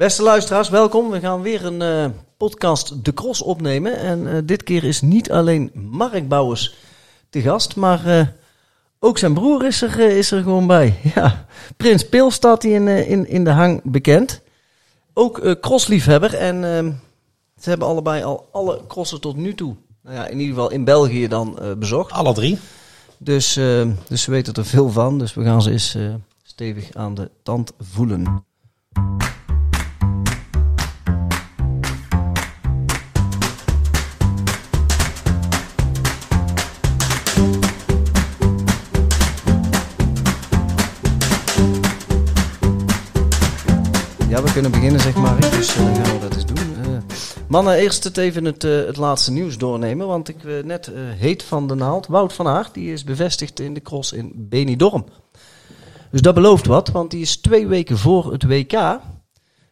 Beste luisteraars, welkom. We gaan weer een eh, podcast De Cross opnemen. En eh, dit keer is niet alleen Mark Bouwers te gast, maar eh, ook zijn broer is er, is er gewoon bij. Ja, Prins staat hij in, in, in de hang bekend. Ook crossliefhebber en ehm, ze hebben allebei al alle crossen tot nu toe, nou ja, in ieder geval in België dan bezocht. Alle drie. Dus, dus ze weten er veel van. Dus we gaan ze eens stevig aan de tand voelen. Ja, we kunnen beginnen, zeg maar. Dus eh, dan gaan we dat eens doen. Eh, mannen, eerst het even het, eh, het laatste nieuws doornemen. Want ik net heet van de naald. Wout van Aert, die is bevestigd in de cross in Benidorm. Dus dat belooft wat, want die is twee weken voor het WK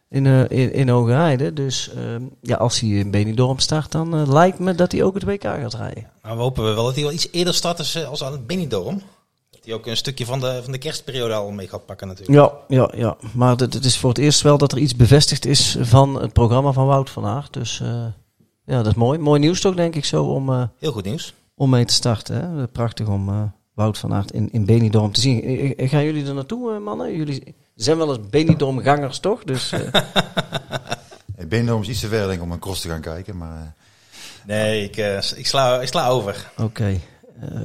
in, in, in. Dus ehm, ja, als hij in Benidorm start, dan lijkt me dat hij ook het WK gaat rijden. Nou, we hopen wel dat hij wel iets eerder start als, als aan het Benidorm. Hij ook een stukje van de, van de kerstperiode al mee gaat pakken natuurlijk. Ja, ja, ja. Maar het, het is voor het eerst wel dat er iets bevestigd is van het programma van Wout van Aert. Dus eh, ja, dat is mooi. Mooi nieuws toch, denk ik zo, om, eh, Heel goed nieuws. om mee te starten. Hè? Prachtig om eh, Wout van Aert in, in Benidorm te zien. Eh, eh, Gaan jullie er naartoe, eh, mannen? Jullie zijn wel eens Benidorm-gangers, toch? Dus eh, Ik ben er om iets te ver denk ik, om een cross te gaan kijken, maar eh, Nee, ik, eh, ik, sla, ik sla over. oké. Eh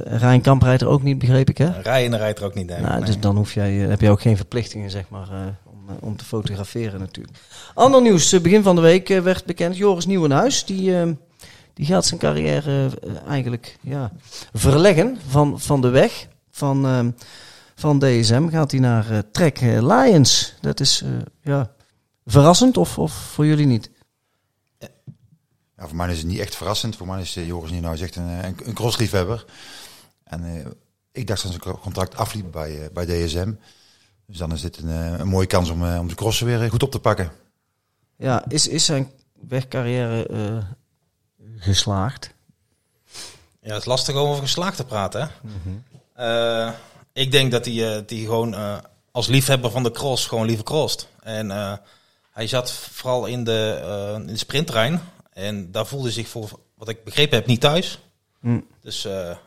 Rijn Kamp rijdt er ook niet, begreep ik, hè? Rijden rijdt er ook niet. Nou, Nee. dus dan hoef jij, eh, heb je ook geen verplichtingen zeg maar, eh, om, eh, om te fotograferen natuurlijk. Ander nieuws, eh, begin van de week eh, werd bekend, Joris Nieuwenhuis, die, eh, die gaat zijn carrière eh, eigenlijk ja, verleggen van, van de weg van, eh, van DSM. Gaat hij naar eh, Trek eh, Lions. Dat is eh, ja, verrassend of, of voor jullie niet? Ja, voor mij is het niet echt verrassend. Voor mij is eh, Joris Nieuwenhuis echt een, een, een crossliefhebber. En eh, ik dacht dat zijn contract afliep bij, eh, bij DSM. Dus dan is dit een, eh, een mooie kans om, eh, om de crossen weer eh, goed op te pakken. Ja, is, is zijn wegcarrière eh, geslaagd? Ja, het is lastig om over geslaagd te praten. Hè? Eh, ik denk dat hij, eh, die gewoon eh, als liefhebber van de cross gewoon liever crosst. En eh, hij zat vooral in de, eh, in de sprinttrein. En daar voelde hij zich voor, wat ik begrepen heb, niet thuis. Hm. Dus eh, eh,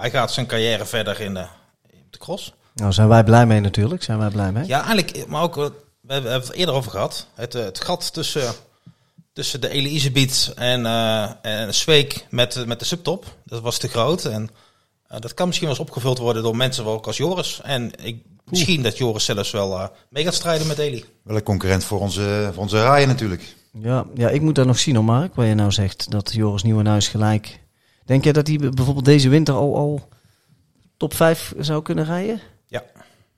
hij gaat zijn carrière verder in de, in de cross. Nou, zijn wij blij mee natuurlijk. Zijn wij blij mee? Ja, eigenlijk, maar ook, eh, we hebben het eerder over gehad. Het, eh, het gat tussen, tussen de Elise en, eh en Zweek met, eh, met de subtop, dat was te groot. En eh, dat kan misschien wel eens opgevuld worden door mensen wel ook als Joris. En ik, misschien dat Joris zelfs wel eh, mee gaat strijden met Eli. Wel een concurrent voor onze, voor onze rijen natuurlijk. Ja, ja, ik moet daar nog zien, hoor, Mark, wat je nou zegt. Dat Joris Nieuwenhuis gelijk... Denk jij dat hij bijvoorbeeld deze winter al, al top 5 zou kunnen rijden? Ja.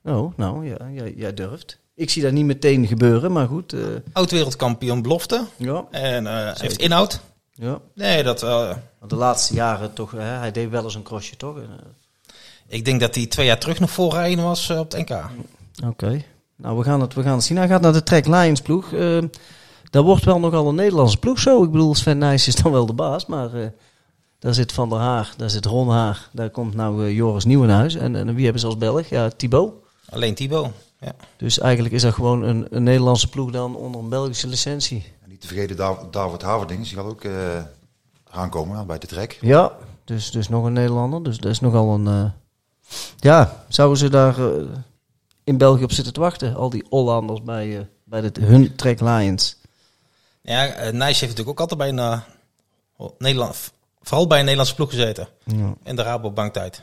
Oh, nou, ja, jij, jij durft. Ik zie dat niet meteen gebeuren, maar goed. eh, Oud-wereldkampioen belofte. ja, En eh, heeft inhoud. ja. Nee, dat, Want de laatste jaren toch, hè, hij deed wel eens een crossje, toch? Ik denk dat hij twee jaar terug nog voorrijden was op het NK. Oké. Nou, we gaan, het, we gaan het zien. Hij gaat naar de Trek Lions ploeg. Dat wordt wel nogal een Nederlandse ploeg zo. Ik bedoel, Sven Nijs is dan wel de baas, maar eh, daar zit Van der Haar, daar zit Ron Haar, daar komt nou eh, Joris Nieuwenhuis. En, en wie hebben ze als Belg? Ja, Thibaut. Alleen Thibaut. Ja. Dus eigenlijk is dat gewoon een, een Nederlandse ploeg dan onder een Belgische licentie. En niet te vergeten Dav- David Haverdings, die gaat ook eh aankomen bij de trek. Ja, dus, dus nog een Nederlander. Dus dat is nogal een... Ja, zouden ze daar in België op zitten te wachten? Al die Hollanders bij, bij de, hun Trek Lions. Ja, eh, Nijs heeft natuurlijk ook altijd bij een eh, Nederland, vooral bij een Nederlandse ploeg gezeten. Ja. In de Rabobank tijd.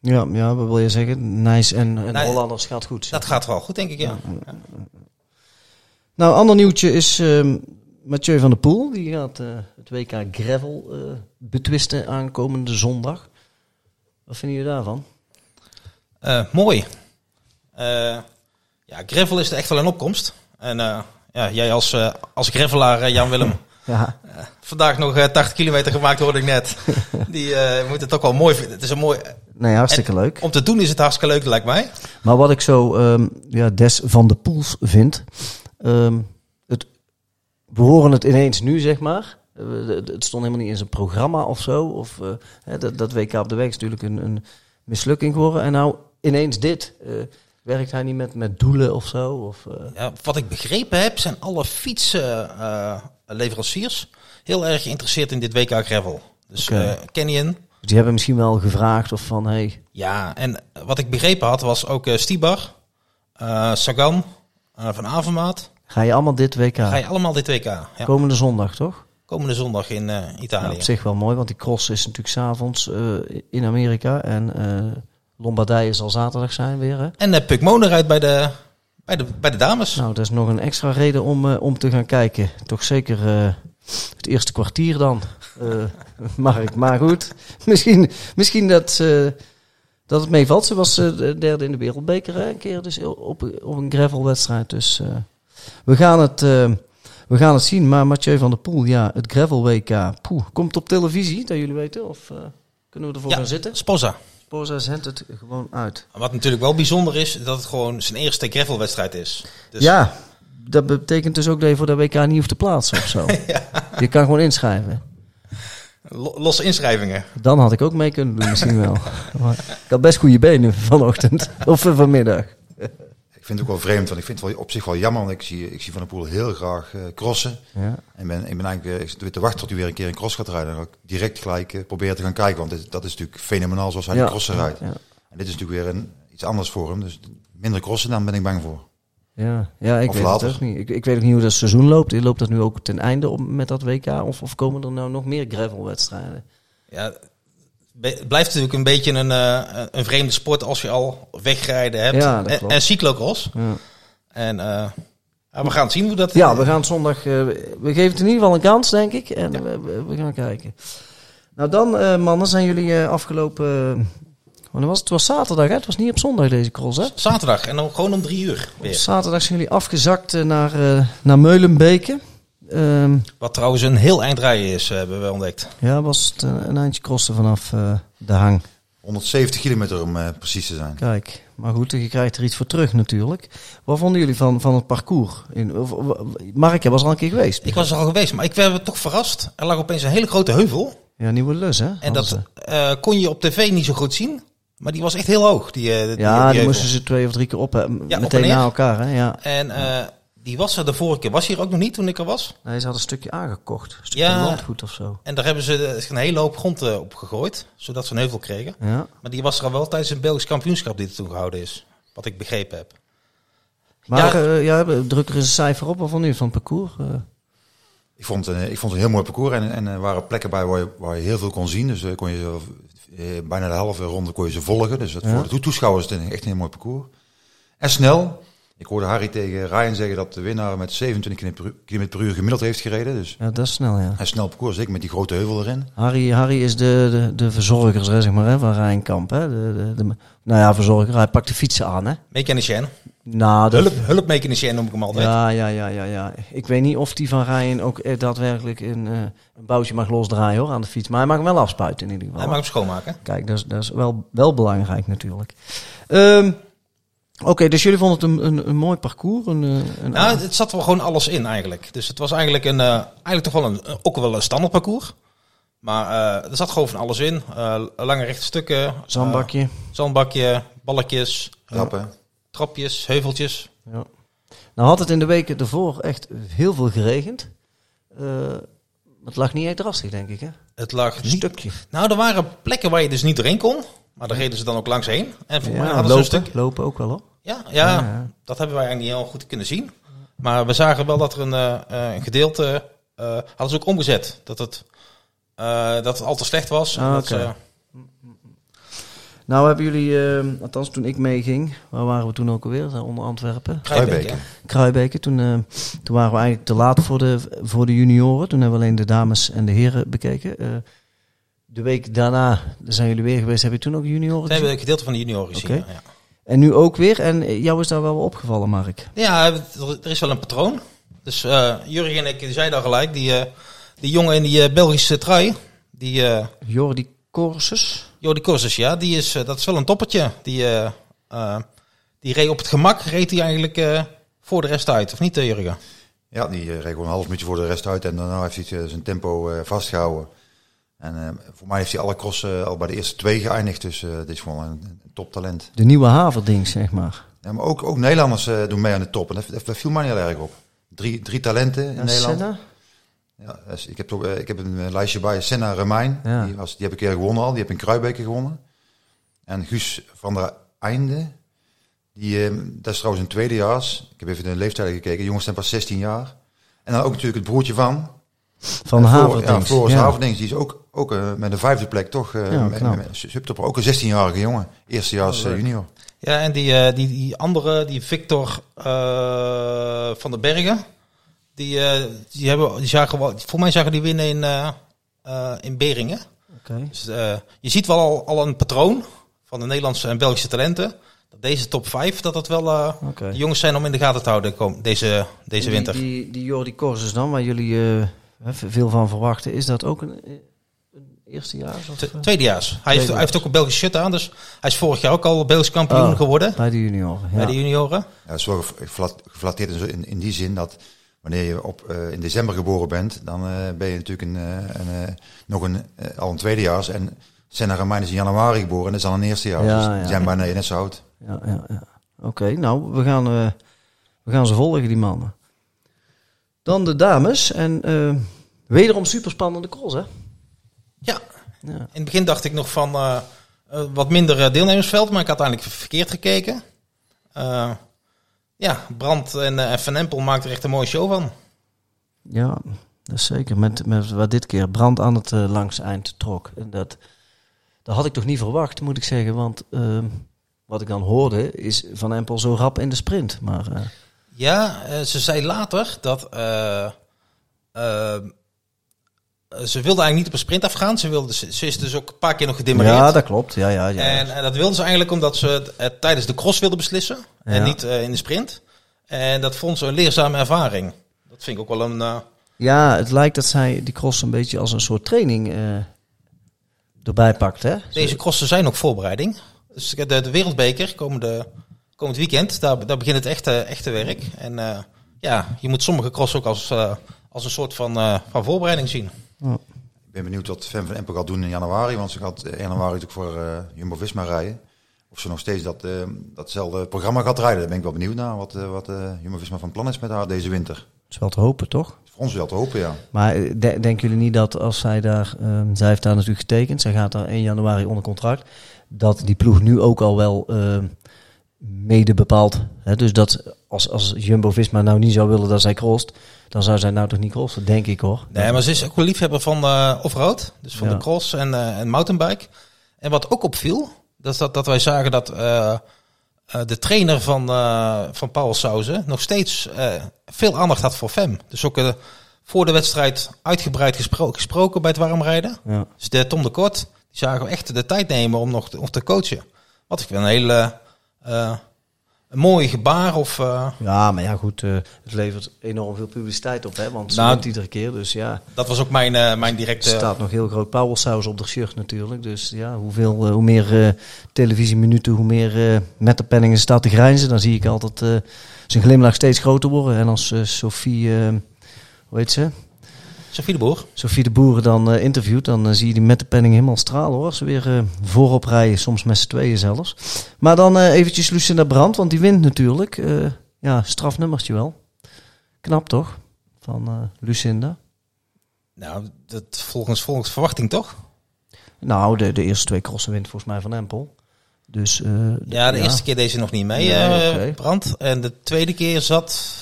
Ja, ja, wat wil je zeggen? Nice en, en Hollanders gaat goed. Dat gaat wel goed, denk ik, ja. Nou, ander nieuwtje is ehm, Mathieu van der Poel. Die gaat eh, het WK Gravel betwisten aankomende zondag. Wat vinden jullie daarvan? Mooi. Ja, gravel is er echt wel een opkomst. En ja, jij als, eh, als gravelaar, eh, Jan-Willem, Ja, vandaag nog eh, 80 kilometer gemaakt, hoorde ik net. Die eh, moet het ook wel mooi vinden. Het is een mooi... nee, hartstikke leuk. Om te doen is het hartstikke leuk, lijkt mij. Maar wat ik zo ehm, ja, des van de Poels vind... ehm, het, we horen het ineens nu, zeg maar. Eh, het stond helemaal niet in zijn programma of zo. Of, eh, hè, dat, dat WK op de weg is natuurlijk een, een mislukking geworden. En nou ineens dit. Eh, Werkt hij niet met, met doelen of zo? Of, eh, Ja, wat ik begrepen heb, zijn alle fietsleveranciers heel erg geïnteresseerd in dit WK Gravel. Dus Oké. eh, Canyon, die hebben misschien wel gevraagd of van, hey, ja, en wat ik begrepen had, was ook eh Stibar, eh, Sagan, eh, Van Avermaat. ga je allemaal dit WK? Ga je allemaal dit WK. Ja. Komende zondag, toch? Komende zondag in eh, Ja, Italië. op zich wel mooi, want die cross is natuurlijk s'avonds avonds in Amerika. En eh, Lombardije zal zaterdag zijn weer, hè? En uh, Puk Moner rijdt bij de, bij, de, bij de dames. Nou, dat is nog een extra reden om, eh, om te gaan kijken. Toch zeker eh, het eerste kwartier dan, eh, Mark. Maar goed, misschien, misschien dat, eh, dat het meevalt. Ze was eh, de derde in de wereldbeker hè, een keer dus op, op een gravelwedstrijd. Dus eh, we, gaan het, eh, we gaan het zien. Maar Mathieu van der Poel, ja, het gravel WK, poeh, komt op televisie, dat jullie weten? Of eh, kunnen we ervoor Ja. gaan zitten? Sposa. Sporza zendt het gewoon uit. Wat natuurlijk wel bijzonder is, dat het gewoon zijn eerste gravelwedstrijd is. Dus Ja, dat betekent dus ook dat je voor de WK niet hoeft te plaatsen of zo. Je kan gewoon inschrijven. lo- losse inschrijvingen. Dan had ik ook mee kunnen doen misschien wel. Maar ik had best goede benen vanochtend of vanmiddag. Ik vind het ook wel vreemd, want ik vind het wel op zich wel jammer. Want ik zie, ik zie Van der Poel heel graag eh, crossen. Ja. En ben, ik ben eigenlijk eh, ik zit te wachten tot hij weer een keer een cross gaat rijden. En dan ga ik direct gelijk eh, proberen te gaan kijken. Want dit- dat is natuurlijk fenomenaal zoals hij Ja. die crossen rijdt. Ja. En dit is natuurlijk weer een, iets anders voor hem. Dus minder crossen, dan ben ik bang voor. Ja, ja ik Of weet later. het ook niet. Ik, ik weet ook niet hoe dat seizoen loopt. Loopt dat nu ook ten einde op met dat WK? Of, of komen er nou nog meer gravelwedstrijden? Ja, be- het blijft natuurlijk een beetje een, eh, een vreemde sport als je al wegrijden hebt. Ja, dat en, klopt. en cyclocross. Ja. En eh, we gaan zien hoe dat... Ja, we gaan zondag. eh, we geven het in ieder geval een kans, denk ik. En we, we, we gaan kijken. Nou, dan, eh, mannen, zijn jullie eh, afgelopen. Wanneer was het? Was zaterdag, hè? Het was niet op zondag deze cross, hè? Zaterdag en dan gewoon om drie uur weer. Zaterdag zijn jullie afgezakt eh, naar, eh, naar Meulenbeke. Ehm, Wat trouwens een heel eind rijden is, eh, hebben we ontdekt. ja, was het een eindje crossen vanaf eh, de hang. 170 kilometer om eh, precies te zijn. Kijk, maar goed, je krijgt er iets voor terug natuurlijk. Wat vonden jullie van, van het parcours? In, of- of- Mark, jij was al een keer geweest. Ik was er al geweest, maar ik werd toch verrast. Er lag opeens een hele grote heuvel. Ja, Nieuwe Lus, hè? En dat eh, kon je op tv niet zo goed zien. Maar die was echt heel hoog. Die, eh, die, Ja, die moesten ze twee of drie keer op, Ja, meteen na elkaar, hè? Ja. En eh, die was er de vorige keer. Was hier ook nog niet toen ik er was. Nee, ze hadden een stukje aangekocht. Een stukje Ja. landgoed of zo. En daar hebben ze een hele hoop grond eh, op gegooid. Zodat ze een heuvel kregen. Ja. Maar die was er al wel tijdens een Belgisch kampioenschap die er toen gehouden is. Wat ik begrepen heb. Maar Ja. ja, druk er eens een cijfer op. Wat vond u van het parcours? Eh, Ik vond, eh, ik vond het een heel mooi parcours. En, en er waren plekken bij waar je, waar je heel veel kon zien. Dus kon je bijna de halve ronde kon je ze volgen. Dus dat Ja. voor de toeschouwers is het een- echt een heel mooi parcours. En snel. Ik hoorde Harry tegen Ryan zeggen dat de winnaar met 27 km per uur gemiddeld heeft gereden. Dus ja, dat is snel, ja. een snel parcours, zeker met die grote heuvel erin. Harry, Harry is de, de, de verzorger, zeg maar, hè, van Rijnkamp. Hè? De, de, de- nou ja, verzorger. Hij pakt de fietsen aan, hè? Mechanicien. Nou, dat, Hulp, hulpmechanicien noem ik hem altijd. ja, ja, ja, ja, ja. Ik weet niet of die van Ryan ook eh, daadwerkelijk een, eh, een boutje mag losdraaien hoor, aan de fiets. Maar hij mag hem wel afspuiten in ieder geval. Hij mag hem schoonmaken. Kijk, dat is, dat is wel, wel belangrijk natuurlijk. Ehm, Oké, dus jullie vonden het een, een, een mooi parcours? Een, eh, een, Nou, het zat wel gewoon alles in eigenlijk. Dus het was eigenlijk, een, eh, eigenlijk toch wel een, ook wel een standaard parcours. Maar eh, er zat gewoon van alles in. Eh, lange rechte stukken. zandbakje. zandbakje, balkjes, Trappen. trapjes, heuveltjes. Ja. Nou had het in de weken ervoor echt heel veel geregend. Eh, het lag niet echt drassig, denk ik, hè? Het lag Een niet... stukje. Nou, er waren plekken waar je dus niet doorheen kon. Maar daar reden ze dan ook langs heen. En voor mij Ja, hadden ze een lopen, stuk... lopen ook wel, hoor. Ja, ja, dat hebben wij eigenlijk niet heel goed kunnen zien. Maar we zagen wel dat er een, eh, eh, een gedeelte... eh, hadden ze ook omgezet. Dat het, eh, dat het al te slecht was. En Ah, dat oké. ze- Nou hebben jullie, althans toen ik meeging, waar waren we toen ook alweer? Onder Antwerpen. Hè? Kruijbeke. Toen, toen waren we eigenlijk te laat voor de, voor de junioren. Toen hebben we alleen de dames en de heren bekeken. Eh, de week daarna zijn jullie weer geweest. Heb je toen ook junioren Toen hebben we gezien? een gedeelte van de junioren gezien. Ja. En nu ook weer. En jou is daar wel opgevallen, Mark. Ja, er is wel een patroon. Dus eh Jurgen en ik die zeiden al gelijk, die, eh, die jongen in die eh, Belgische trui, die eh Jordi Corsus. Jordi Corses, ja, die is, dat is wel een toppertje. Die, eh, eh, die reed op het gemak, reed hij eigenlijk eh, voor de rest uit, of niet Jurgen? Ja, die eh, reed gewoon een half minuutje voor de rest uit. En daarna heeft hij zijn tempo eh, vastgehouden. En eh, voor mij heeft hij alle crossen eh, al bij de eerste twee geëindigd. Dus eh dit is gewoon een, toptalent. De nieuwe Haverding, zeg maar. Ja, maar ook, ook Nederlanders eh, doen mee aan de top. En dat, dat viel mij niet heel erg op. Drie, drie talenten in Nederland. Senna? Ja, dus ik, heb toch, ik heb een lijstje bij. Senna Remijn, Ja. die, was, die heb ik keer gewonnen al. Die heb in Kruijbeke gewonnen. En Guus van der Einde, die, eh, dat is trouwens een tweedejaars. Ik heb even de leeftijd gekeken. Jongens zijn pas 16 jaar. En dan ook natuurlijk het broertje van. Van Haverdings. Ja, Floris. Haverdings. Die is ook, ook eh, met een vijfde plek toch. eh Ja, met- knap. met- subtopper. Ook een 16-jarige jongen. Eerstejaars eh, junior. Ja, en die, eh, die, die andere, die Victor eh, van den Bergen, die, eh, die hebben, die zagen wel, voor mij zagen die winnen in, eh, eh, in Beringen. Oké. Dus, eh, je ziet wel al, al een patroon van de Nederlandse en Belgische talenten. Dat deze top 5, dat dat wel eh, de jongens zijn om in de gaten te houden kom, deze, deze Die- winter. Die, die Jordi Corsus dan, waar jullie eh, hè, veel van verwachten, is dat ook een eerstejaars? Of, Te- eh, Tweedejaars. Hij, heeft, hij heeft ook een Belgisch shirt aan, dus hij is vorig jaar ook al Belgisch kampioen Oh. geworden bij de junioren. Ja. bij de junioren. Ja, geflat- geflatteerd in, zo- in, in die zin dat wanneer je op, eh, in december geboren bent, dan eh, ben je natuurlijk een, eh, een, eh, nog een, al een tweedejaars. En Senna Romein is in januari geboren en dat is al een eerstejaars. Ja, dus ja. die zijn bijna net zo oud. Ja, ja, ja. Oké, nou, we gaan, eh, we gaan ze volgen, die mannen. Dan de dames. En eh, wederom superspannende cross, hè? Ja, Ja. In het begin dacht ik nog van eh, eh, wat minder eh, deelnemersveld, maar ik had uiteindelijk verkeerd gekeken. Ja, Brand en, Van Empel maakten er echt een mooie show van. Ja, dat is zeker. Met, met wat dit keer brand aan het langs eind trok. En dat, dat had ik toch niet verwacht, moet ik zeggen. Want ehm, wat ik dan hoorde, is Van Empel zo rap in de sprint. Maar Ja, ze zei later dat ze wilde eigenlijk niet op een sprint afgaan. Ze, wilde, ze, is dus ook een paar keer nog gedemareerd. ja, dat klopt. Ja, ja, ja. En, en dat wilde ze eigenlijk omdat ze het, het tijdens de cross wilde beslissen en niet eh, in de sprint. En dat vond ze een leerzame ervaring. Dat vind ik ook wel een... eh, ja, het lijkt dat zij die cross een beetje als een soort training eh, erbij pakt, hè? Deze crossen zijn ook voorbereiding. Dus de, de wereldbeker komende, komend weekend, daar, daar begint het echte, echte werk. En eh, ja, je moet sommige crossen ook als, eh, als een soort van, eh, van voorbereiding zien. Ik ben benieuwd wat Fem van Empel gaat doen in januari. Want ze gaat in januari natuurlijk voor eh, Jumbo-Visma rijden. Of ze nog steeds dat, eh, datzelfde programma gaat rijden. Daar ben ik wel benieuwd naar. Wat, eh, wat eh, Jumbo-Visma van plan is met haar deze winter. Dat is wel te hopen, toch? Voor ons wel te hopen, ja. Maar eh, de- denken jullie niet dat als zij daar, ehm, zij heeft daar natuurlijk getekend, zij gaat daar 1 januari onder contract, dat die ploeg nu ook al wel ehm, mede bepaalt. Hè? Dus dat als, als Jumbo-Visma nou niet zou willen dat zij crost, dan zou zij nou toch niet crossen, denk ik hoor. Nee, maar ze is ook wel liefhebber van eh offroad. Dus van Ja. de cross en, eh, en mountainbike. En wat ook opviel, dat, dat, dat wij zagen dat eh, de trainer van, van Paul Sauzen nog steeds veel aandacht had voor FEM. Dus ook voor de wedstrijd uitgebreid gespro- gesproken bij het warmrijden. Ja. Dus de Tom de Kort, die zagen we echt de tijd nemen om nog te, om te coachen. Wat ik een hele een mooi gebaar. Of, eh, ja, maar ja goed, eh, het levert enorm veel publiciteit op, hè, want ze Nou, wint iedere keer. Dus ja, dat was ook mijn, eh, mijn er directe... staat nog heel groot powersaus op de shirt natuurlijk. Dus ja, hoeveel, hoe meer televisieminuten, hoe meer met de penningen staat te grijnzen. Dan zie ik altijd zijn glimlach steeds groter worden. En als Sophie, hoe heet ze? Sophie de Boer. Sophie de Boeren dan eh, interviewt, dan eh, zie je die met de penning helemaal stralen hoor. Ze weer eh, voorop rijden, soms met z'n tweeën zelfs. Maar dan eventjes Lucinda Brandt, want die wint natuurlijk. Ja, strafnummertje wel. Knap toch? Van Lucinda. Nou, dat volgens, volgens verwachting toch? Nou, de, de eerste twee crossen wint volgens mij van Empel. Dus, Ja, de eerste keer deed ze nog niet mee, eh, oké. Brand. En de tweede keer zat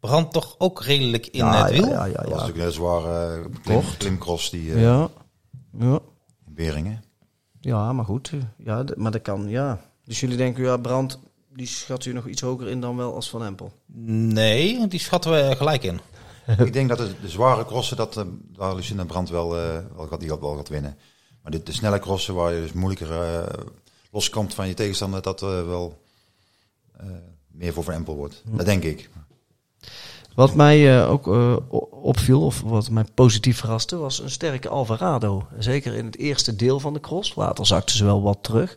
Brand toch ook redelijk in ja, het wiel. Ja, ja, ja. Dat was natuurlijk een heel zware eh, klim, klimcross die eh Ja, ja. in Beringen. ja maar goed. eh, Ja, maar dat kan, ja. Dus jullie denken, ja, Brand, die schat u nog iets hoger in dan wel als Van Empel. Nee, die schatten we gelijk in. ik denk dat de, de zware crossen, dat eh, waar Lucinda Brandt wel, eh, wel, gaat, die gaat, wel gaat winnen. Maar de, de snelle crossen, waar je dus moeilijker eh, loskomt van je tegenstander, dat eh, wel eh, meer voor Van Empel wordt. Dat denk ik. Wat mij eh, ook eh, opviel, of wat mij positief verraste, was een sterke Alvarado. Zeker in het eerste deel van de cross. Later zakte ze wel wat terug.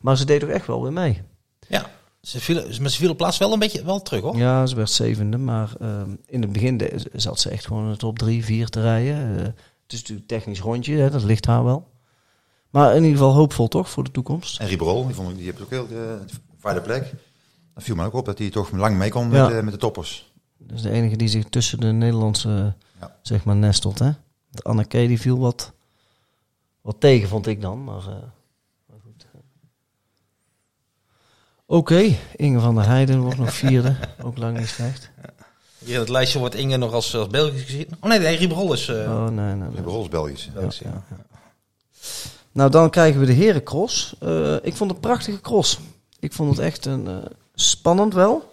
Maar ze deed toch echt wel weer mee. Ja, ze viel, maar ze viel op plaats wel een beetje wel terug hoor. Ja, ze werd zevende. Maar ehm, in het begin de- zat ze echt gewoon in de top drie, vier te rijden. Eh, het is natuurlijk een technisch rondje, hè, dat ligt haar wel. Maar in ieder geval hoopvol toch voor de toekomst. En Ribrol, die, vond ik, die heeft ook heel de vijfde plek. Dat viel me ook op dat hij toch lang mee kon Ja. met, de- met de toppers. Dus de enige die zich tussen de Nederlandse, Ja. zeg maar, nestelt, hè. De Anneke, die viel wat, wat tegen, vond ik dan. Maar, eh, maar goed. Oké, Inge van der Heijden wordt nog vierde. Ook lang niet slecht. Hier in het lijstje wordt Inge nog als, als Belgisch gezien. Oh nee, nee Rieberol is... eh, Oh, nee, nee, Belgisch. Belgisch, ja, ja. Nou, dan krijgen we de herencross. Eh ik vond het een prachtige cross. Ik vond het echt een, eh, spannend wel.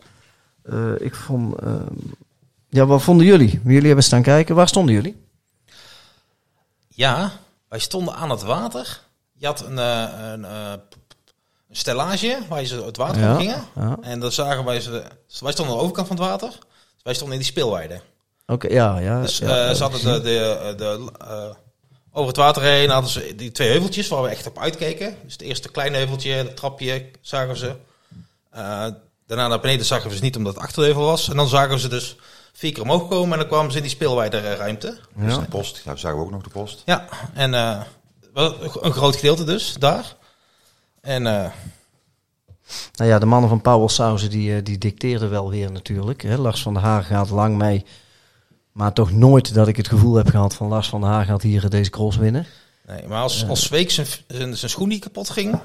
Eh, ik vond... eh, ja, wat vonden jullie? Jullie hebben staan kijken. Waar stonden jullie? Ja, wij stonden aan het water. Je had een, eh, een, eh, een stellage waar je ze het water Ja, op gingen. ja. En dan zagen wij ze... Wij stonden aan de overkant van het water. Dus wij stonden in die speelweide. Oké, ja, ja. Dus ja, ze hadden de, de, de, over het water heen hadden ze die twee heuveltjes waar we echt op uitkeken. Dus het eerste kleine heuveltje, het trapje zagen ze. Daarna naar beneden zagen we ze niet omdat het achterheuvel was. En dan zagen we ze dus vier keer omhoog komen en dan kwamen ze in die speelweide ruimte. Dus Ja. de post, daar zagen we ook nog de post. Ja, en eh, wel een groot gedeelte dus daar. En eh, Nou ja, de mannen van Powell Sauzen die, eh, die dicteerden wel weer natuurlijk. Hè. Lars van der Haar gaat lang mee. Maar toch nooit dat ik het gevoel heb gehad van Lars van der Haar gaat hier eh, deze cross winnen. nee, maar als, als Zweek zijn, zijn, zijn schoen niet kapot ging,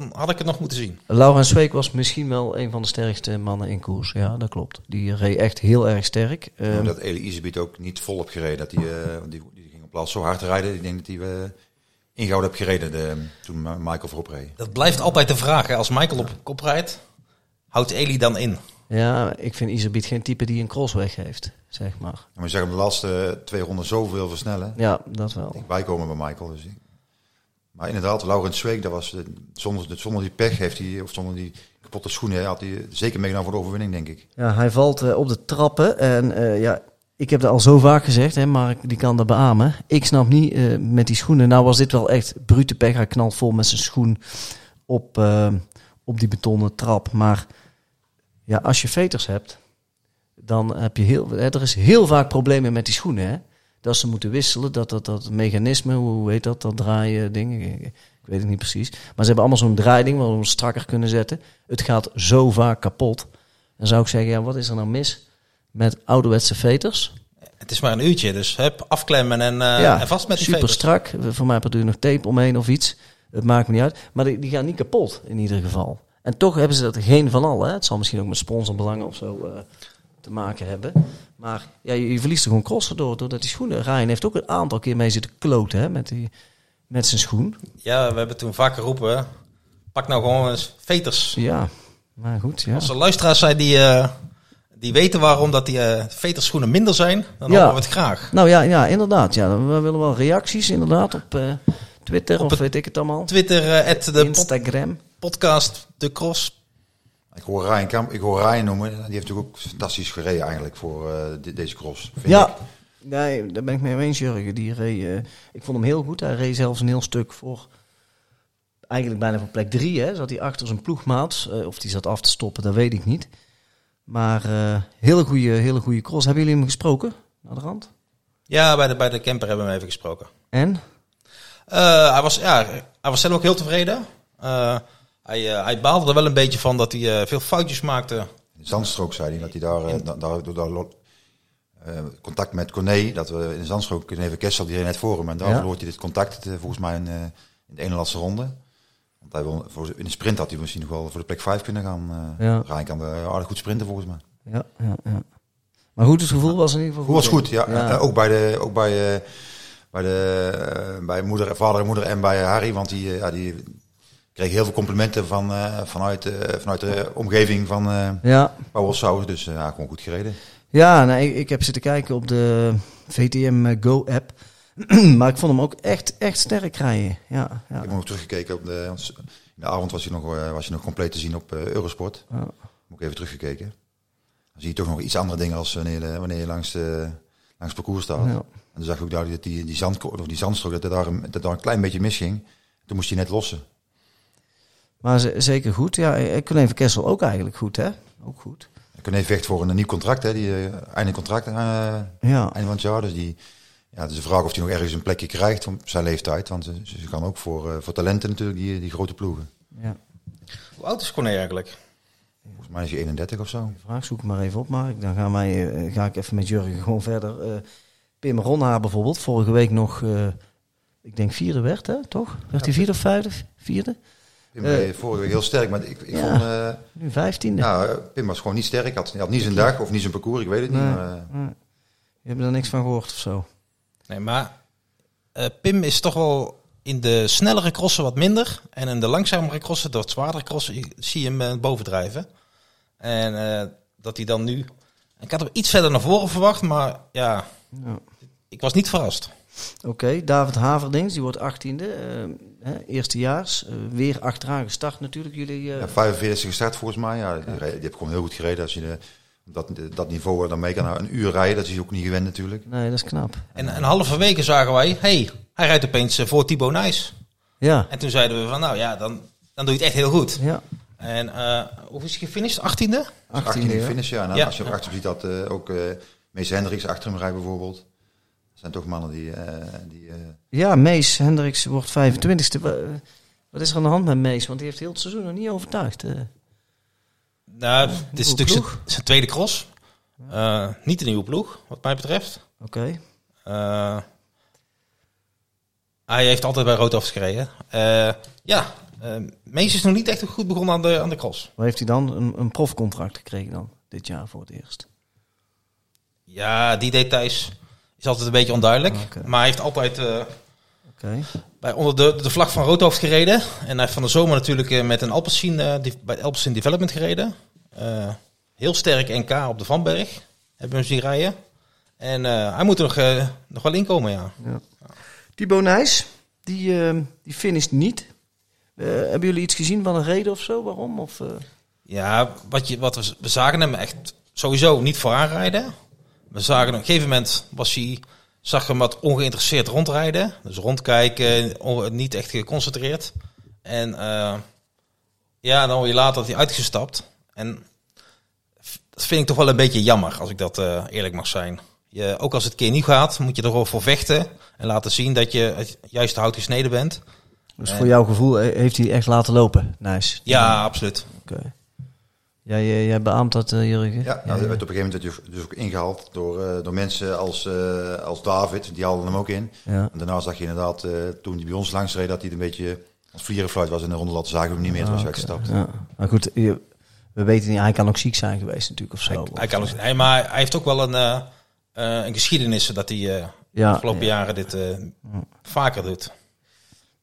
dan had ik het nog moeten zien. Laurens Zweek was misschien wel een van de sterkste mannen in koers. Ja, dat klopt. Die reed echt heel erg sterk. Ehm, dat Eli Isebiet ook niet vol op gereden. Dat hij, eh, die, die ging op plaats zo hard rijden. Ik denk dat hij eh ingehouden heb gereden de, toen Michael voorop reed. Dat blijft altijd de vraag. Hè. Als Michael op kop rijdt, houdt Eli dan in? ja, ik vind Isabiet geen type die een cross weggeeft, zeg maar. En we zeggen de laatste twee ronden zoveel versnellen. Ja, dat wel. Bijkomen bij Michael. Dus ik- maar inderdaad, Laurens Zweek, dat was, eh, zonder, die pech heeft hij, of zonder die kapotte schoenen, had hij zeker meegenomen voor de overwinning, denk ik. Ja, hij valt eh, op de trappen. En eh, ja, ik heb dat al zo vaak gezegd, hè, Mark die kan dat beamen. Ik snap niet met die schoenen. Nou was dit wel echt brute pech. Hij knalt vol met zijn schoen op, op die betonnen trap. Maar ja, als je veters hebt, dan heb je heel... Hè, er is heel vaak problemen met die schoenen, hè. Dat ze moeten wisselen, dat dat, dat mechanisme, hoe heet dat, dat draaien dingen. Ik, weet het niet precies. Maar ze hebben allemaal zo'n draaiding waar we strakker kunnen zetten. Het gaat zo vaak kapot. Dan zou ik zeggen, ja, wat is er nou mis met ouderwetse veters? Het is maar een uurtje, dus hup, afklemmen en, eh, ja, en vast met die super veters. strak. Voor mij doe je nog tape omheen of iets. Het maakt me niet uit. Maar die, die gaan niet kapot in ieder geval. En toch hebben ze dat geen van al. Hè? Het zal misschien ook met sponsorbelangen of zo eh, te maken hebben. Maar ja, je, je verliest er gewoon crossen door, doordat die schoenen... Ryan heeft ook een aantal keer mee zitten kloten hè, met, die, met zijn schoen. Ja, we hebben toen vaak geroepen, pak nou gewoon eens veters. Ja, maar goed. Ja. Als er luisteraars zijn die, eh, die weten waarom dat die eh veterschoenen minder zijn, dan Ja. horen we het graag. Nou ja, ja, inderdaad. Ja, we willen wel reacties inderdaad op eh, Twitter Op of weet ik het allemaal. Twitter, at de pod- Instagram. podcast, de cross. Ik hoor Ryan, Kamp, ik hoor Ryan noemen, die heeft natuurlijk ook fantastisch gereden eigenlijk voor eh, de- deze cross. vind Ja, ik. nee, daar ben ik mee eens, Jurgen. Die reed, eh, ik vond hem heel goed. Hij reed zelfs een heel stuk voor, eigenlijk bijna van plek drie. Hè. Zat hij achter zijn ploegmaat. Eh, of die zat af te stoppen, dat weet ik niet. Maar eh hele goede hele goede cross. Hebben jullie hem gesproken? Naar de rand? Ja, bij de, bij de camper hebben we hem even gesproken. En? Eh, hij, was, ja, hij was zelf ook heel tevreden. Hij, eh, hij baalde er wel een beetje van dat hij eh, veel foutjes maakte. In zandstrook zei hij dat hij daar, eh, da- daar, door daar eh, contact met Corné, dat we in de zandstrook kunnen even Kessel, die net voor hem. En daar Ja. verloor hij dit contact volgens mij in, in de ene laatste ronde. Want hij wil, voor, in de sprint had hij misschien nog wel voor de plek 5 kunnen gaan. eh Ja. Ryan kan eh, aardig goed sprinten volgens mij. Ja, ja, ja. Maar goed, het gevoel was in ieder geval Hoe was goed, ja. Ja. Ook bij de, ook bij, bij de bij moeder, vader en moeder en bij Harry, want die, ja, die kreeg heel veel complimenten van, eh, vanuit, eh, vanuit de omgeving van eh Ja, Sauer. Dus ja, gewoon goed gereden. Ja, nee, ik, ik heb zitten kijken op de VTM Go app. maar ik vond hem ook echt, echt sterk rijden. Ja, Ik ja. heb nog teruggekeken op de. In de avond was hij nog, was hij nog compleet te zien op Eurosport. Ja. Moet ik even teruggekeken. Dan zie je toch nog iets andere dingen als wanneer, de- wanneer je langs, de, langs het parcours staat. Ja. En dan zag ik ook duidelijk dat die, die, zand, of die zandstrook dat daar, een- dat daar een klein beetje misging. Toen moest hij net lossen. Maar ze- zeker goed. Ja, eh, Colleen van Kessel ook eigenlijk goed, hè? Ook goed. Corné vecht voor een nieuw contract, hè? Die eh, einde contract, eh, Ja, einde van het jaar. Dus die, ja, het is de vraag of hij nog ergens een plekje krijgt op zijn leeftijd. Want ze, ze gaan ook voor, eh, voor talenten natuurlijk, die, die grote ploegen. ja. Hoe oud is Corné eigenlijk? Volgens mij is hij 31 of zo. Vraag, zoek maar even op, Mark. Dan gaan wij, eh, ga ik even met Jurgen gewoon verder. Eh, Pim Ronhaar bijvoorbeeld, vorige week nog, eh, ik denk vierde werd, hè? toch? Werd hij vierde of vijfde? Vierde? Pim Eh, reed vorige week heel sterk, maar ik, ik Ja. vond... eh, Nu vijftiende. nou, Pim was gewoon niet sterk. Had, hij had niet zijn dag of niet zijn parcours, ik weet het Nee. niet. Maar, eh, Nee. Je hebt er niks van gehoord of zo. Nee, maar eh, Pim is toch wel in de snellere crossen wat minder. En in de langzamere crossen, de wat zwaardere crossen, zie je hem bovendrijven. En eh, dat hij dan nu... Ik had hem iets verder naar voren verwacht, maar ja, Ja. ik was niet verrast. Oké, David Haverdings, die wordt achttiende. eh hè, eerstejaars. eh, weer achteraan gestart natuurlijk. Jullie, eh, ja, 45 gestart volgens mij. Ja, die, die heb gewoon heel goed gereden. Als je de, dat, dat niveau dan mee kan nou, een uur rijden, dat is hij ook niet gewend natuurlijk. Nee, dat is knap. En een halve weken zagen wij, hey, hij rijdt opeens eh, voor Thibaut Nijs. Ja, En toen zeiden we van, nou ja, dan, dan doe je het echt heel goed. ja. En eh hoe is hij gefinished? 18e? 18 achttiende. in ja. finish, ja. En Ja. als je op achter ziet dat eh, ook eh Mees Hendricks achter hem rijdt bijvoorbeeld. Dat zijn toch mannen die... eh, die eh, Ja, Mees Hendricks wordt 25ste. Wa- eh, Wat is er aan de hand met Mees? Want die heeft heel het seizoen nog niet overtuigd. eh. Nou, dit is natuurlijk zijn, tweede cross. Eh, niet een nieuwe ploeg, wat mij betreft. Oké. Eh, hij heeft altijd bij Roodhoofd gereden. Eh, ja, Mees is nog niet echt goed begonnen aan de, aan de cross. Waar heeft hij dan een, een profcontract gekregen dan? Dit jaar voor het eerst. Ja, die details is altijd een beetje onduidelijk. Oké. Maar hij heeft altijd eh, bij onder de, de vlag van Roodhoofd gereden. En hij heeft van de zomer natuurlijk eh, met een Alpecin, eh, die, bij Alpecin Development gereden. Heel sterk NK op de Vanberg. Hebben we hem zien rijden. En hij moet er nog, nog wel inkomen, ja. Ja. Thibaut Nijs, die, eh die finisht niet. Hebben jullie iets gezien van een reden of zo? Waarom? Of, Ja, wat, je, wat we, we zagen hem echt sowieso niet vooraan rijden. We zagen op een gegeven moment was hij, zag hem wat ongeïnteresseerd rondrijden. Dus rondkijken, on- niet echt geconcentreerd. En eh, ja, dan hoor je later dat hij uitgestapt. En dat vind ik toch wel een beetje jammer, als ik dat eh, eerlijk mag zijn. Je, ook als het keer niet gaat, moet je er wel voor vechten. En laten zien dat je het juiste hout gesneden bent. dus En- voor jouw gevoel eh, heeft hij echt laten lopen, Nijs? Ja, absoluut. Oké. Jij, eh, jij beaamt dat, eh, Jurgen? ja, nou, werd op een gegeven moment werd hij dus ook ingehaald door, eh, door mensen als, eh, als David. Die haalden hem ook in. Ja. En daarna zag je inderdaad, eh, toen hij bij ons langs reed, dat hij een beetje als vlierenfluit was in de ronde laten zagen we hem niet meer. Toen was hij Ah. Ja. Maar goed, je- we weten niet, hij kan ook ziek zijn geweest natuurlijk of zo. Hij, Of, hij kan ook, hij, maar hij heeft ook wel een, eh, eh, een geschiedenis dat hij eh, de ja, afgelopen ja. jaren dit eh, vaker doet.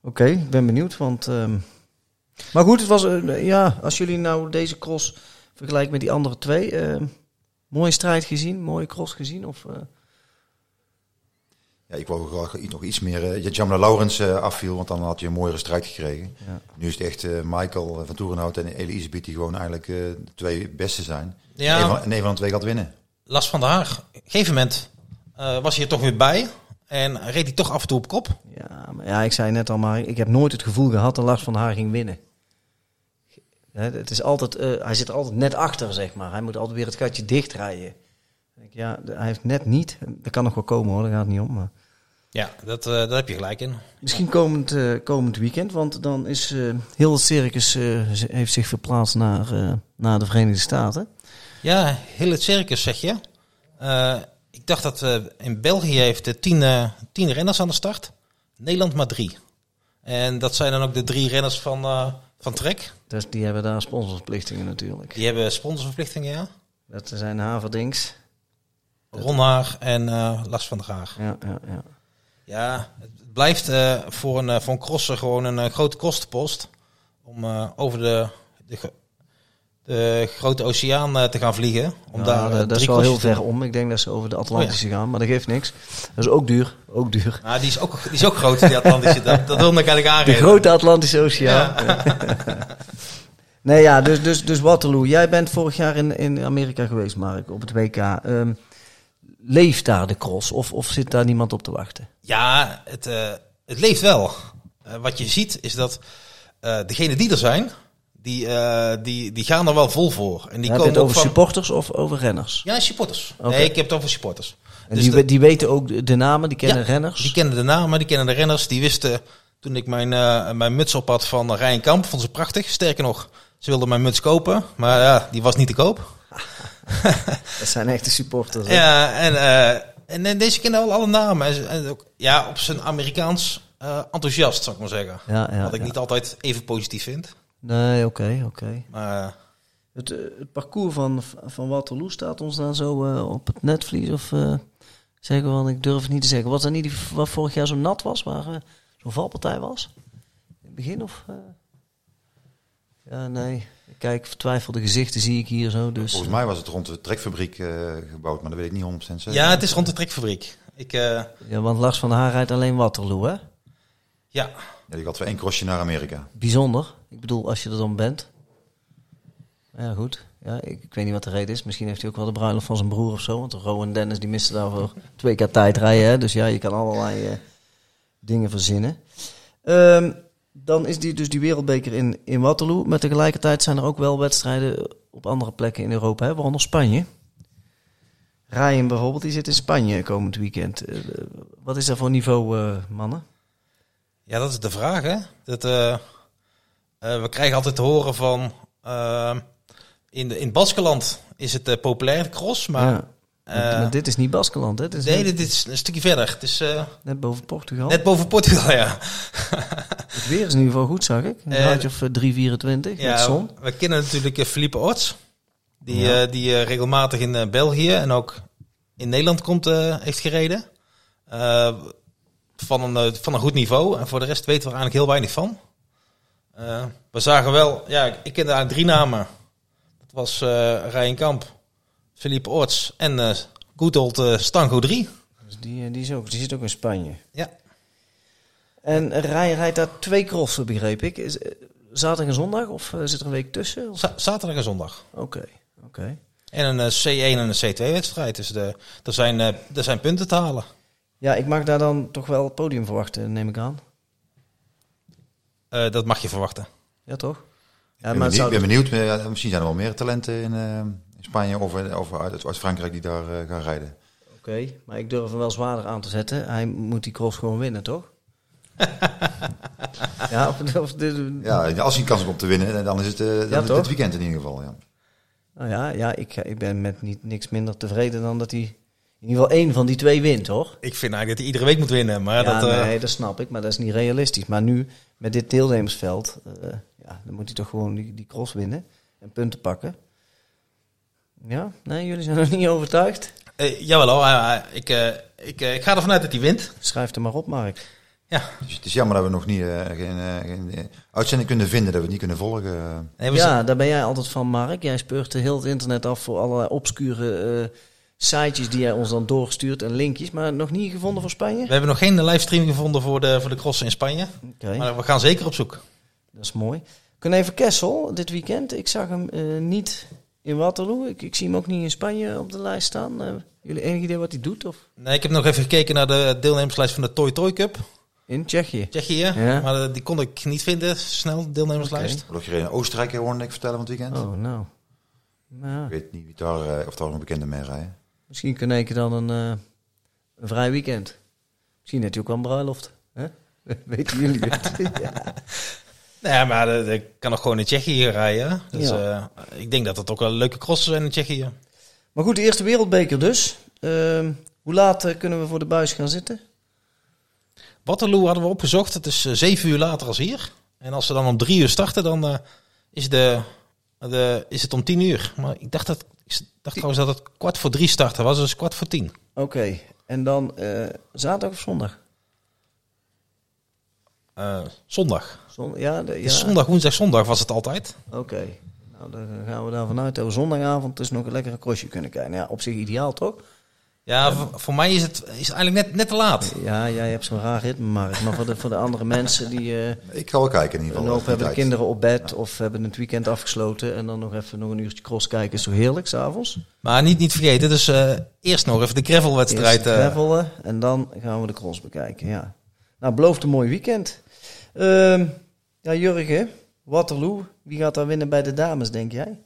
Oké, ik ben benieuwd, want... ehm, Maar goed, het was, eh, ja, als jullie nou deze cross vergelijken met die andere twee... ehm, mooie strijd gezien, mooie cross gezien? Of, eh, Ja, ik wou graag iets- nog iets meer uh, Jamla Laurens eh, afviel, want dan had je een mooiere strijd gekregen. Ja. Nu is het echt eh, Michael van Toerenhout en Elisabeth die gewoon eigenlijk eh, de twee beste zijn. Ja. En een van, en een van de twee gaat winnen. Lars van der Haag, op een gegeven moment eh, was hij er toch weer bij. En reed hij toch af en toe op kop. ja, maar ja, ik zei net al, maar ik heb nooit het gevoel gehad dat Lars van Haar ging winnen. Het is altijd, eh, hij zit er altijd net achter, zeg maar. Hij moet altijd weer het gatje dichtrijden. Ja, hij heeft net niet. Dat kan nog wel komen hoor, daar gaat het niet om. Maar. Ja, dat, eh, daar heb je gelijk in. Misschien komend, eh, komend weekend, want dan is heel het circus heeft zich verplaatst naar, naar de Verenigde Staten. Ja, heel het circus zeg je. Ik dacht dat in België heeft de tien, tien renners aan de start. Nederland maar drie. En dat zijn dan ook de drie renners van, van Trek. Dus die hebben daar sponsorverplichtingen natuurlijk. Die hebben sponsorverplichtingen, ja. Dat zijn Haverdings. Ron Haar en eh Lars van der Haag. Ja, ja, ja. Ja, het blijft eh, voor, een, eh, voor een crosser gewoon een grote kostenpost. Om over de, de, de grote oceaan eh, te gaan vliegen. Om Ja, daar eh, dat- dat is wel heel ver om. Ik denk dat ze over de Atlantische gaan, maar dat geeft niks. Dat is ook duur. Ook duur. Nou, die is ook, die is ook groot, die Atlantische. Dat, dat wilde ik eigenlijk De aangeven. grote Atlantische Oceaan. nee, ja, dus, dus, dus Waterloo. Jij bent vorig jaar in, in Amerika geweest, Mark, op het WK. Ehm, leeft daar de cross of, of zit daar niemand op te wachten? Ja, het, eh, het leeft wel. Eh, wat je ziet is dat eh degenen die er zijn, die, eh, die, die gaan er wel vol voor. En die Heb je het komen ook over van... supporters of over renners? Ja, supporters. Nee, ik heb het over supporters. En Dus die, de- die weten ook de, namen, die kennen Ja, renners. Die kennen de namen, die kennen de renners. Die wisten toen ik mijn, eh, mijn muts op had van Rijn Kamp. Vond ze prachtig. Sterker nog, ze wilden mijn muts kopen. Maar ja, die was niet te koop. Dat zijn echte supporters. hè? Ja, en, eh, en, en deze kennen al alle namen. En, ook, ja, op zijn Amerikaans eh, enthousiast, zou ik maar zeggen. Ja, ja, Wat ik ja. niet altijd even positief vind. Nee, oké, oké. Maar eh, Het, eh, het parcours van, van Waterloo staat ons dan zo eh, op het netvlies? Of eh, zeggen we, want ik durf het niet te zeggen. Was dat niet die, wat vorig jaar zo nat was, waar zo'n valpartij was? In het begin of... eh? Ja, nee. Kijk, vertwijfelde gezichten zie ik hier zo. Dus, Volgens mij was het rond de trekfabriek eh, gebouwd, maar dat weet ik niet 100% zeker. ja, het is rond de trekfabriek. Ik, eh, ja, want Lars van der Haar rijdt alleen Waterloo, hè? ja, Ja, die gaat voor één crossje naar Amerika. Bijzonder. Ik bedoel, als je er dan bent. Ja, goed. Ja, ik, weet niet wat de reden is. Misschien heeft hij ook wel de bruiloft van zijn broer of zo. Want Rowan Dennis die miste daarvoor twee keer tijd rijden. Hè? Dus ja, je kan allerlei eh, dingen verzinnen. Ehm, dan is die, dus die wereldbeker in, in Waterloo. Maar tegelijkertijd zijn er ook wel wedstrijden op andere plekken in Europa. Hè? Waaronder Spanje. Ryan bijvoorbeeld, die zit in Spanje komend weekend. Eh, wat is dat voor niveau, eh, mannen? ja, dat is de vraag, hè. Dat, eh, we krijgen altijd te horen van... eh, in, de, in Baskeland is het eh, populair, cross. Maar ja. Maar- eh, maar dit is niet Baskeland, hè? Dit is nee, net, dit is een stukje verder. Het is net boven Portugal. net boven Portugal, ja. Het weer is in ieder geval goed, zag ik. Een graadje of eh, 324 met Ja, zon. we kennen natuurlijk Philippe Orts. Die, Ja. die regelmatig in België en ook in Nederland komt, heeft gereden. Van, een, van een goed niveau. En voor de rest weten we er eigenlijk heel weinig van. Eh, we zagen wel, ja, ik kende eigenlijk drie namen. Dat was eh Ryan Kamp, Philippe Orts en eh good old eh, Stango 3. Dus die, eh, die, is ook, die zit ook in Spanje. Ja. En Rijn rijdt daar twee crossen, begreep ik. Is, eh, zaterdag en zondag of eh, zit er een week tussen? Zaterdag en zondag. Oké, oké. En een eh, C1 en een C2-wedstrijd. Dus de, er, zijn, eh, er zijn punten te halen. Ja, ik mag daar dan toch wel het podium verwachten, neem ik aan. Eh, dat mag je verwachten. Ja, toch? Ja, ik ben, benieuwd, ben misschien zijn er wel meer talenten in, eh, in Spanje of, eh, of uit, uit Frankrijk die daar gaan rijden. Oké, maar ik durf hem wel zwaarder aan te zetten. Hij moet die cross gewoon winnen, toch? ja, of, of dit- Ja, als hij een kans heeft om te winnen, dan is het, eh, dan is het toch? dit weekend in ieder geval. Ja. Nou ja, ja ik, ik ben met niet, niks minder tevreden dan dat hij in ieder geval één van die twee wint, hoor. Ik vind eigenlijk dat hij iedere week moet winnen. Maar Ja, dat, eh, nee, dat snap ik, maar dat is niet realistisch. Maar nu, met dit deelnemersveld, eh, ja, dan moet hij toch gewoon die, die cross winnen en punten pakken. Ja, nee, jullie zijn nog niet overtuigd? eh, jawel hoor, ik, eh, ik, eh, ik ga ervan uit dat hij wint. Schrijf er maar op, Mark. Ja. Dus het is jammer dat we nog niet eh, geen, geen uitzending kunnen vinden, dat we het niet kunnen volgen. Nee, Ja, daar ben jij altijd van, Mark. Jij speurt heel het internet af voor allerlei obscure eh, sitejes die jij ons dan doorstuurt en linkjes. Maar nog niet gevonden voor Spanje? We hebben nog geen livestream gevonden voor de, voor de crossen in Spanje. Oké. Maar we gaan zeker op zoek. Dat is mooi. Kunnen even Kessel dit weekend. Ik zag hem eh, niet in Waterloo. Ik, ik zie hem ook niet in Spanje op de lijst staan. Eh, jullie enig idee wat hij doet? Of Nee, ik heb nog even gekeken naar de deelnemerslijst van de Toy Toy Cup. in Tsjechië? Tsjechië. Ja. Maar eh, die kon ik niet vinden, snel, de deelnemerslijst. Er wordt gereden in Oostenrijk, hoorde ik vertellen van het weekend. Oh, nou. nou Ik weet niet wie daar, of daar nog bekende mee rijden. Misschien kunnen ik dan een, eh, een vrij weekend. Misschien hij ook wel een bruiloft. Hè? Weten jullie het? ja. Nee, maar ik kan nog gewoon in Tsjechië rijden. Dus Ja. eh, ik denk dat het ook wel leuke crossen zijn in Tsjechië. Maar goed, de eerste wereldbeker dus. Ehm, hoe laat eh, kunnen we voor de buis gaan zitten? Waterloo hadden we opgezocht. Het is zeven uur later als hier. En als ze dan om drie uur starten, dan is, de, de, is het om tien uur. Maar ik dacht, dat, ik dacht trouwens dat het kwart voor drie starten was. Dus kwart voor tien. Oké, en dan eh, zaterdag of zondag? Eh, zondag. Zon- ja, de, ja. Dus zondag, woensdag, zondag was het altijd. Oké, nou dan gaan we daar vanuit dat we zondagavond dus nog een lekkere crossje kunnen kijken. Ja, op zich ideaal toch? Ja, voor, voor mij is het, is het eigenlijk net, net te laat. Ja, jij hebt zo'n raar ritme, Mark. Maar voor de, voor de andere mensen die eh Ik ga wel kijken in ieder een geval. hoop of hebben de kinderen op bed of hebben het weekend afgesloten en dan nog even nog een uurtje cross kijken, is zo heerlijk s'avonds. Maar niet, niet vergeten, dus eh, eerst nog even de gravelwedstrijd. Eerst eh gravelen en dan gaan we de cross bekijken, ja. Nou, belooft een mooi weekend. Ehm, ja, Jurgen, Waterloo, wie gaat daar winnen bij de dames, denk jij?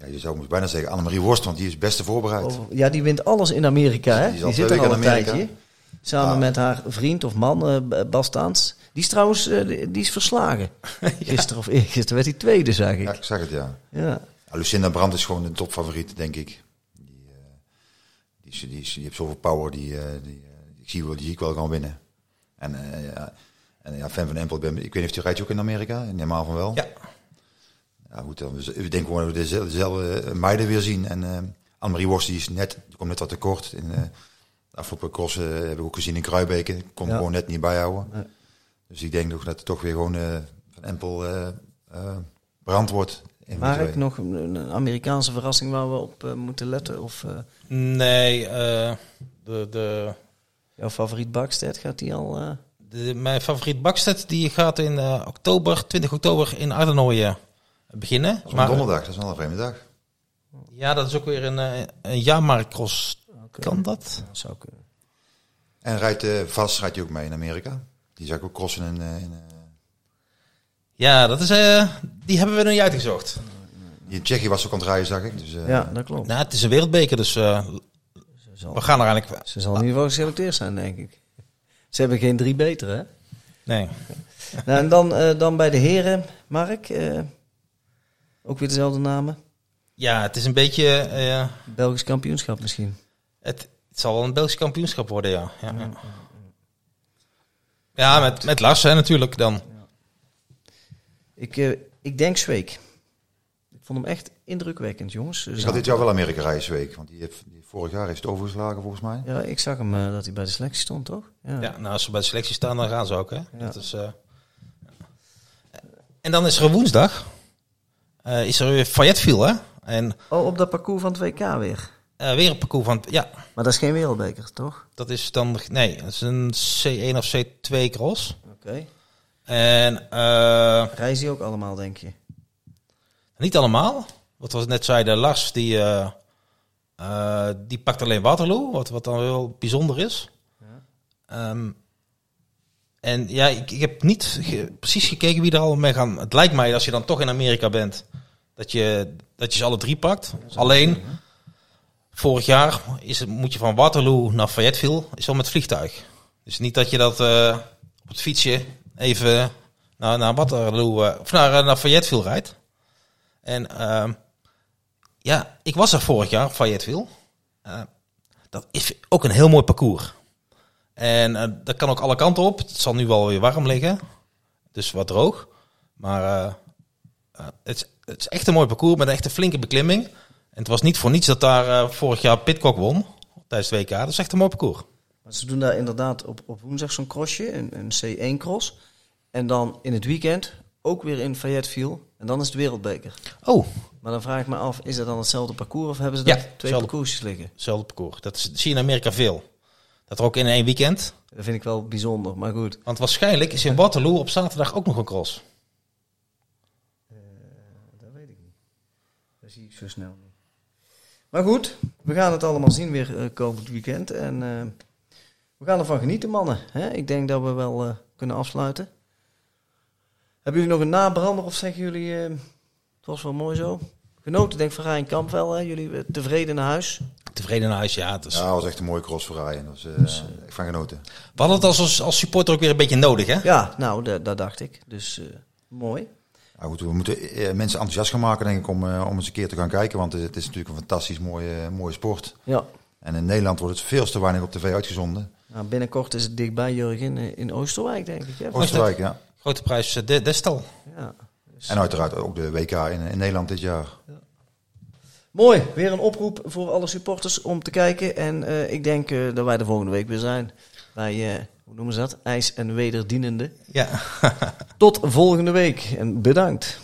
Ja, je zou moest bijna zeggen Annemarie Worst, want die is het beste voorbereid. Over- ja, die wint alles in Amerika, hè? Die is Die, al zit er al een in tijdje. Samen met haar vriend of man, eh, Bas Taans. Die is trouwens eh, die is verslagen. Gisteren of eergisteren werd hij tweede, zag ik. Ja, ik zeg het ja. Ja. Ja, Lucinda Brandt is gewoon de topfavoriet, denk ik. Die, eh, die, is, die, is, die heeft zoveel power, die, eh, die, eh, ik zie wel, die zie ik wel gewoon winnen. En, eh, ja, en ja, fan van Empel, ik, weet niet of die rijdt ook in Amerika, normaal van wel. Ja. Ja, goed, dan, we denken gewoon dat we dezelfde, dezelfde meiden weer zien. En eh Annemarie Worst, die is net, die komt net wat tekort. In, eh de afgelopen eh, hebben we ook gezien in Kruibeke. Kon Ja. gewoon net niet bijhouden. Nee. Dus ik denk nog dat het toch weer gewoon eh, van Empel eh eh, brand wordt. Maar ik nog een, Amerikaanse verrassing waar we op eh, moeten letten? Of eh, Nee, eh, de, de, jouw favoriet Bakstedt, gaat die al... eh, de, mijn favoriet Bakstedt die gaat in eh, oktober, 20 oktober in Ardennooien beginnen. Dat is een donderdag, dat is wel een vreemde dag. ja, dat is ook weer een, eh, een jaarmarktcross. Kan dat? dat zou kunnen. En rijdt eh, vast, rijdt hij ook mee in Amerika. Die zag ik ook crossen in, eh, in, Ja, dat is, eh, die hebben we nog niet uitgezocht. die in Tsjechië was ook aan het rijden, zag ik. Dus, eh, Ja, dat klopt. Nou, het is een wereldbeker, dus eh, zal, we gaan er eigenlijk... ze zal in ieder geval geselecteerd zijn, denk ik. Ze hebben geen drie betere, hè? Nee. nou, en dan, eh, dan bij de heren, Mark. Ook weer dezelfde namen. Ja, het is een beetje... eh, Belgisch kampioenschap misschien. het, het zal wel een Belgisch kampioenschap worden, ja. Ja, ja. ja met, met Lars hè, natuurlijk dan. Ik, eh, ik denk Zweek. Ik vond hem echt indrukwekkend, jongens. Ik had dit jaar wel Amerika rijden, week. Want die heeft, die, vorig jaar heeft het overgeslagen, volgens mij. Ja, ik zag hem eh, dat hij bij de selectie stond, toch? Ja. Ja, nou, als ze bij de selectie staan, dan gaan ze ook, hè. Ja. Dat is, eh, En dan is er een woensdag. Eh, is er weer Fayetteville, hè. En Oh, op dat parcours van het WK weer. eh, weer een parcours van... Ja, Maar dat is geen wereldbeker, toch? dat is dan... Nee, dat is een C1 of C2 cross. Oké. En eh, Reizen die ook allemaal, denk je? niet allemaal. Wat we net zeiden, Lars, die, die pakt alleen Waterloo. Wat, wat dan wel bijzonder is. Ehm, en ja, ik, ik heb niet ge- precies gekeken wie er al mee gaan. Het lijkt mij, als je dan toch in Amerika bent, dat je, dat je ze alle drie pakt. Alleen, vorig jaar is het, moet je van Waterloo naar Fayetteville, is wel met vliegtuig. Dus niet dat je dat eh, op het fietsje even naar, naar Waterloo, eh, of naar, eh, naar Fayetteville rijdt. En ehm, ja, ik was er vorig jaar, Fayetteville. Dat is ook een heel mooi parcours. En dat kan ook alle kanten op. Het zal nu wel weer warm liggen. Dus wat droog. Maar het, is- het is echt een mooi parcours met een echt een flinke beklimming. En het was niet voor niets dat daar eh, vorig jaar Pitcock won. Tijdens het WK. Dat is echt een mooi parcours. Maar ze doen daar inderdaad op, op woensdag zo'n crossje, een, een C1-cross. En dan in het weekend ook weer in Fayetteville. En dan is het wereldbeker. Oh, Maar dan vraag ik me af, is dat dan hetzelfde parcours of hebben ze Ja, daar twee parcoursjes liggen? hetzelfde parcours. Dat is- zie je in Amerika veel. Dat er ook in één weekend. Dat vind ik wel bijzonder, maar goed. Want waarschijnlijk is in Waterloo op zaterdag ook nog een cross. Dat weet ik niet. Dat zie ik zo snel. Maar goed, we gaan het allemaal zien weer eh, komend weekend. En eh, we gaan ervan genieten, mannen. Hè? Ik denk dat we wel eh, kunnen afsluiten. Hebben jullie nog een nabrander of zeggen jullie... eh, het was wel mooi zo. Genoten, denk ik, van Rijn Kamp wel. Hè? Jullie tevreden naar huis. Tevreden naar huis, ja. Het is, Ja, dat was echt een mooie cross voor Ryan. Dat was eh, echt van genoten. We hadden het als, als supporter ook weer een beetje nodig, hè? Ja, nou, da- dat dacht ik. Dus eh, mooi. Ja, goed, we moeten eh, mensen enthousiast gaan maken, denk ik, om, eh, om eens een keer te gaan kijken. Want het is natuurlijk een fantastisch mooie, mooie sport. Ja. En in Nederland wordt het veel te weinig op tv uitgezonden. Nou, binnenkort is het dichtbij, Jurgen, in, in Oosterwijk, denk ik. Hè? Oostenrijk, ja. Grote prijs eh, de, Destal. Ja. Dus- En uiteraard ook de WK in, in Nederland dit jaar. Mooi, weer een oproep voor alle supporters om te kijken. En eh, ik denk eh, dat wij de volgende week weer zijn. Bij, eh, hoe noemen ze dat? IJs en wederdienende. Ja. Tot volgende week en bedankt.